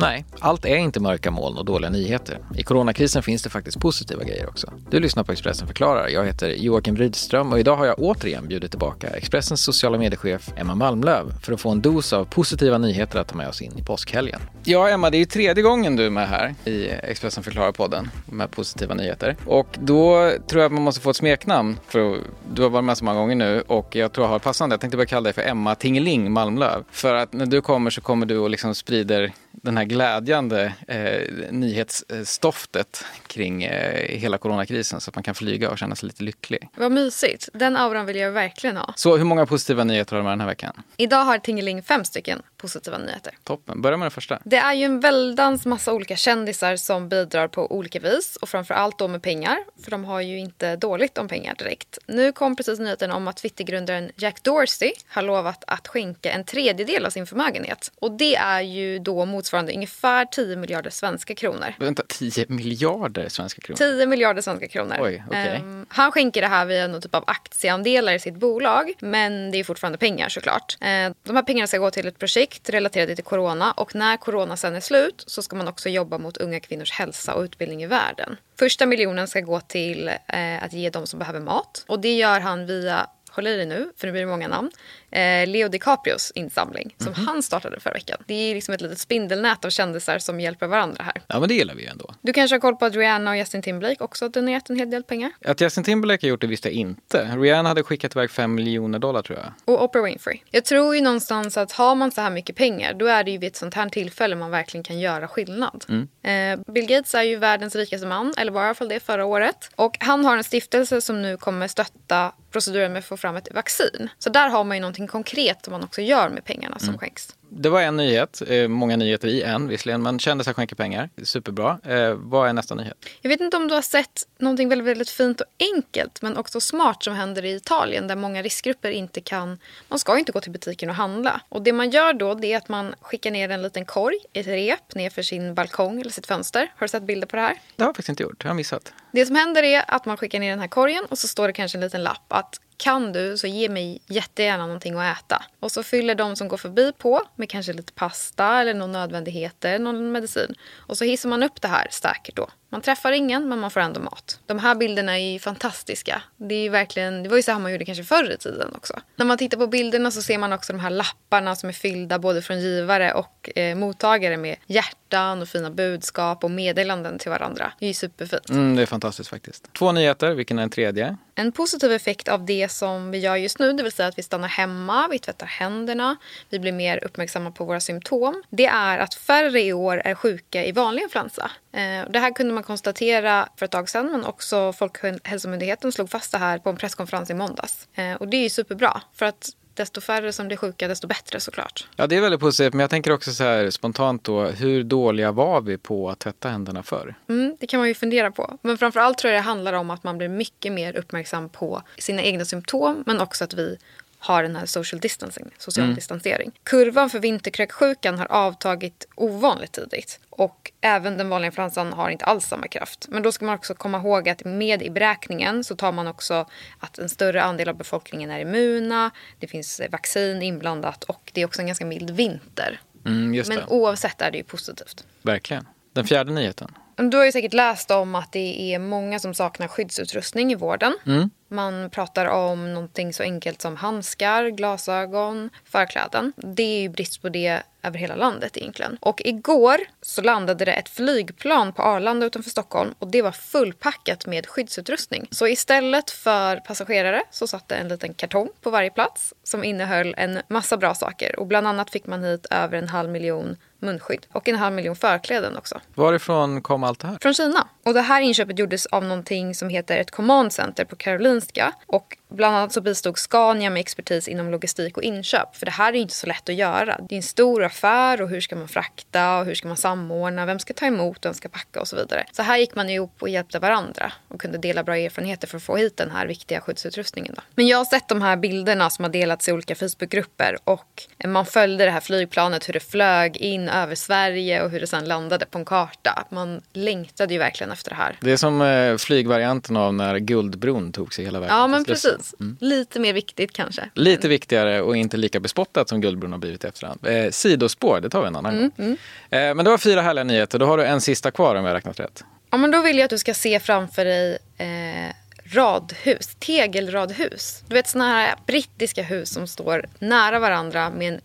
Nej, allt är inte mörka moln och dåliga nyheter. I coronakrisen finns det faktiskt positiva grejer också. Du lyssnar på Expressen förklarar. Jag heter Joakim Rydström och idag har jag återigen bjudit tillbaka Expressens sociala mediechef Emma Malmlöv för att få en dos av positiva nyheter att ta med oss in i påskhelgen. Ja, Emma, det är ju tredje gången du är med här i Expressen förklarar-podden med positiva nyheter. Och då tror jag att man måste få ett smeknamn för du har varit med så många gånger nu och jag tror jag har passande. Jag tänkte bara kalla dig för Emma Tingeling Malmlöv. För att när du kommer så kommer du och liksom sprider den här glädjande eh, nyhetsstoftet kring eh, hela coronakrisen så att man kan flyga och känna sig lite lycklig. Vad mysigt. Den auran vill jag verkligen ha. Så hur många positiva nyheter har du med den här veckan? Idag har Tingeling fem stycken positiva nyheter. Toppen. Börja med den första. Det är ju en väldans massa olika kändisar som bidrar på olika vis och framför allt då med pengar, för de har ju inte dåligt om pengar direkt. Nu kom precis nyheten om att Twittergrundaren Jack Dorsey har lovat att skänka en tredjedel av sin förmögenhet. Och det är ju då motsvarande ungefär 10 miljarder svenska kronor. Vänta, 10 miljarder svenska kronor? 10 miljarder svenska kronor. Oj, okay. um, ehm, han skänker det här via någon typ av aktieandelar i sitt bolag, men det är fortfarande pengar såklart. Uh, de här pengarna ska gå till ett projekt relaterade till corona och när corona sen är slut så ska man också jobba mot unga kvinnors hälsa och utbildning i världen. Första miljonen ska gå till uh, att ge de som behöver mat och det gör han via håll i dig nu, för nu blir det många namn, eh, Leo DiCaprios insamling som mm -hmm. han startade förra veckan. Det är liksom ett litet spindelnät av kändisar som hjälper varandra här. Ja, men det gillar vi ändå. Du kanske har koll på att Rihanna och Justin Timberlake också har donerat en hel del pengar? Att Justin Timberlake har gjort det visste jag inte. Rihanna hade skickat iväg 5 miljoner dollar tror jag. Och Oprah Winfrey. Jag tror ju någonstans att har man så här mycket pengar då är det ju vid ett sånt här tillfälle man verkligen kan göra skillnad. Mm. Eh, Bill Gates är ju världens rikaste man, eller var i alla fall det förra året. Och han har en stiftelse som nu kommer stötta proceduren med att få fram ett vaccin. Så där har man ju någonting konkret som man också gör med pengarna som mm. skänks det var en nyhet, eh, många nyheter i en visserligen, men kändisar skänker pengar. Superbra. Eh, vad är nästa nyhet? Jag vet inte om du har sett någonting väldigt, väldigt fint och enkelt men också smart som händer i Italien där många riskgrupper inte kan, man ska inte gå till butiken och handla. Och det man gör då det är att man skickar ner en liten korg, ett rep, ner för sin balkong eller sitt fönster. Har du sett bilder på det här? Det har jag faktiskt inte gjort, jag har missat. Det som händer är att man skickar ner den här korgen och så står det kanske en liten lapp att kan du så ge mig jättegärna någonting att äta. Och så fyller de som går förbi på med kanske lite pasta eller någon nödvändigheter, någon medicin. Och så hissar man upp det här stacket då. Man träffar ingen men man får ändå mat. De här bilderna är ju fantastiska. Det, är verkligen, det var ju så här man gjorde kanske förr i tiden också. När man tittar på bilderna så ser man också de här lapparna som är fyllda både från givare och eh, mottagare med hjärtan och fina budskap och meddelanden till varandra. Det är ju superfint. Mm, det är fantastiskt faktiskt. Två nyheter, vilken är den tredje? En positiv effekt av det som vi gör just nu, det vill säga att vi stannar hemma, vi tvättar händerna, vi blir mer uppmärksamma på våra symptom. Det är att färre i år är sjuka i vanlig influensa. Eh, det här kunde man konstatera för ett tag sedan men också Folkhälsomyndigheten slog fast det här på en presskonferens i måndags. Eh, och det är ju superbra för att desto färre som blir sjuka, desto bättre såklart. Ja, det är väldigt positivt. Men jag tänker också så här spontant då, hur dåliga var vi på att tvätta händerna förr? Mm, det kan man ju fundera på. Men framförallt tror jag det handlar om att man blir mycket mer uppmärksam på sina egna symptom, men också att vi har den här social distancing, social mm. distansering. Kurvan för vinterkräksjukan har avtagit ovanligt tidigt. Och även den vanliga influensan har inte alls samma kraft. Men då ska man också komma ihåg att med i beräkningen så tar man också att en större andel av befolkningen är immuna, det finns vaccin inblandat och det är också en ganska mild vinter. Mm, Men oavsett är det ju positivt. Verkligen. Den fjärde nyheten? Du har ju säkert läst om att det är många som saknar skyddsutrustning i vården. Mm. Man pratar om någonting så enkelt som handskar, glasögon, förkläden. Det är ju brist på det över hela landet egentligen. Och igår så landade det ett flygplan på Arlanda utanför Stockholm och det var fullpackat med skyddsutrustning. Så istället för passagerare så satt det en liten kartong på varje plats som innehöll en massa bra saker och bland annat fick man hit över en halv miljon munskydd och en halv miljon förkläden också. Varifrån kom allt det här? Från Kina. Och det här inköpet gjordes av någonting som heter ett command center på Karolinska och Bland annat så bistod Scania med expertis inom logistik och inköp. För det här är inte så lätt att göra. Det är en stor affär och hur ska man frakta och hur ska man samordna? Vem ska ta emot? Vem ska packa och så vidare. Så här gick man ihop och hjälpte varandra och kunde dela bra erfarenheter för att få hit den här viktiga skyddsutrustningen. Då. Men jag har sett de här bilderna som har delats i olika Facebookgrupper och man följde det här flygplanet hur det flög in över Sverige och hur det sen landade på en karta. Man längtade ju verkligen efter det här. Det är som eh, flygvarianten av när Guldbron tog sig hela vägen. Ja, men precis. Mm. Lite mer viktigt kanske. Lite viktigare och inte lika bespottat som Guldbron har blivit efterhand. Eh, sidospår, det tar vi en annan mm, gång. Mm. Eh, men det var fyra härliga nyheter. Då har du en sista kvar om jag räknat rätt. Ja, men då vill jag att du ska se framför dig eh, radhus, tegelradhus. Du vet såna här brittiska hus som står nära varandra med en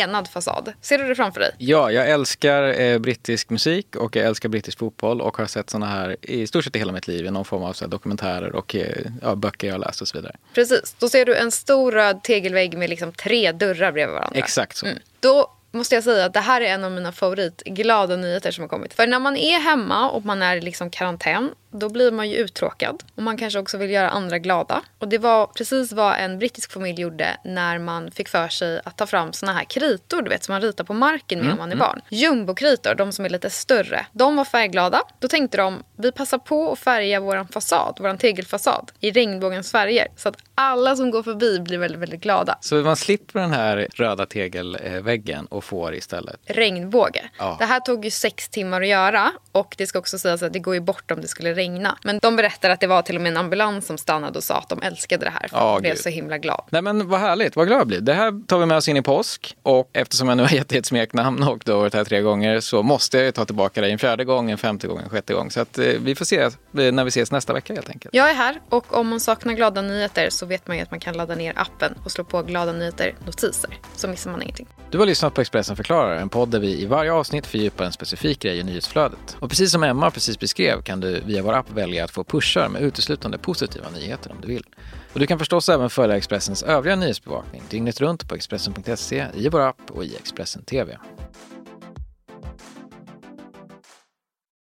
enad fasad. Ser du det framför dig? Ja, jag älskar eh, brittisk musik och jag älskar brittisk fotboll och har sett såna här i stort sett i hela mitt liv i någon form av så här, dokumentärer och eh, ja, böcker jag har läst och så vidare. Precis, då ser du en stor röd tegelvägg med liksom tre dörrar bredvid varandra. Exakt så. Mm. Då måste jag säga att det här är en av mina favoritglada nyheter som har kommit. För när man är hemma och man är i liksom karantän då blir man ju uttråkad. Och man kanske också vill göra andra glada. Och det var precis vad en brittisk familj gjorde när man fick för sig att ta fram såna här kritor, du vet, som man ritar på marken med mm, man är mm. barn. Jumbokritor, de som är lite större. De var färgglada. Då tänkte de, vi passar på att färga vår fasad, vår tegelfasad, i regnbågens färger. Så att alla som går förbi blir väldigt, väldigt glada. Så man slipper den här röda tegelväggen och får istället? Regnbåge. Ja. Det här tog ju sex timmar att göra och det ska också sägas att det går ju bort om det skulle regna regna. Men de berättar att det var till och med en ambulans som stannade och sa att de älskade det här. För oh, de blev så himla glad. Nej men vad härligt, vad glad jag blir. Det här tar vi med oss in i påsk. Och eftersom jag nu har gett dig ett smeknamn och du har varit här tre gånger så måste jag ta tillbaka dig en fjärde gång, en femte gång, en sjätte gång. Så att eh, vi får se eh, när vi ses nästa vecka helt enkelt. Jag är här och om man saknar glada nyheter så vet man ju att man kan ladda ner appen och slå på glada nyheter notiser. Så missar man ingenting. Du har lyssnat på Expressen förklarar, en podd där vi i varje avsnitt fördjupar en specifik grej i nyhetsflödet. Och precis som Emma precis beskrev kan du via vår app välja att få pushar med uteslutande positiva nyheter om du vill. Och du kan förstås även följa Expressens övriga nyhetsbevakning dygnet runt på Expressen.se, i vår app och i Expressen TV.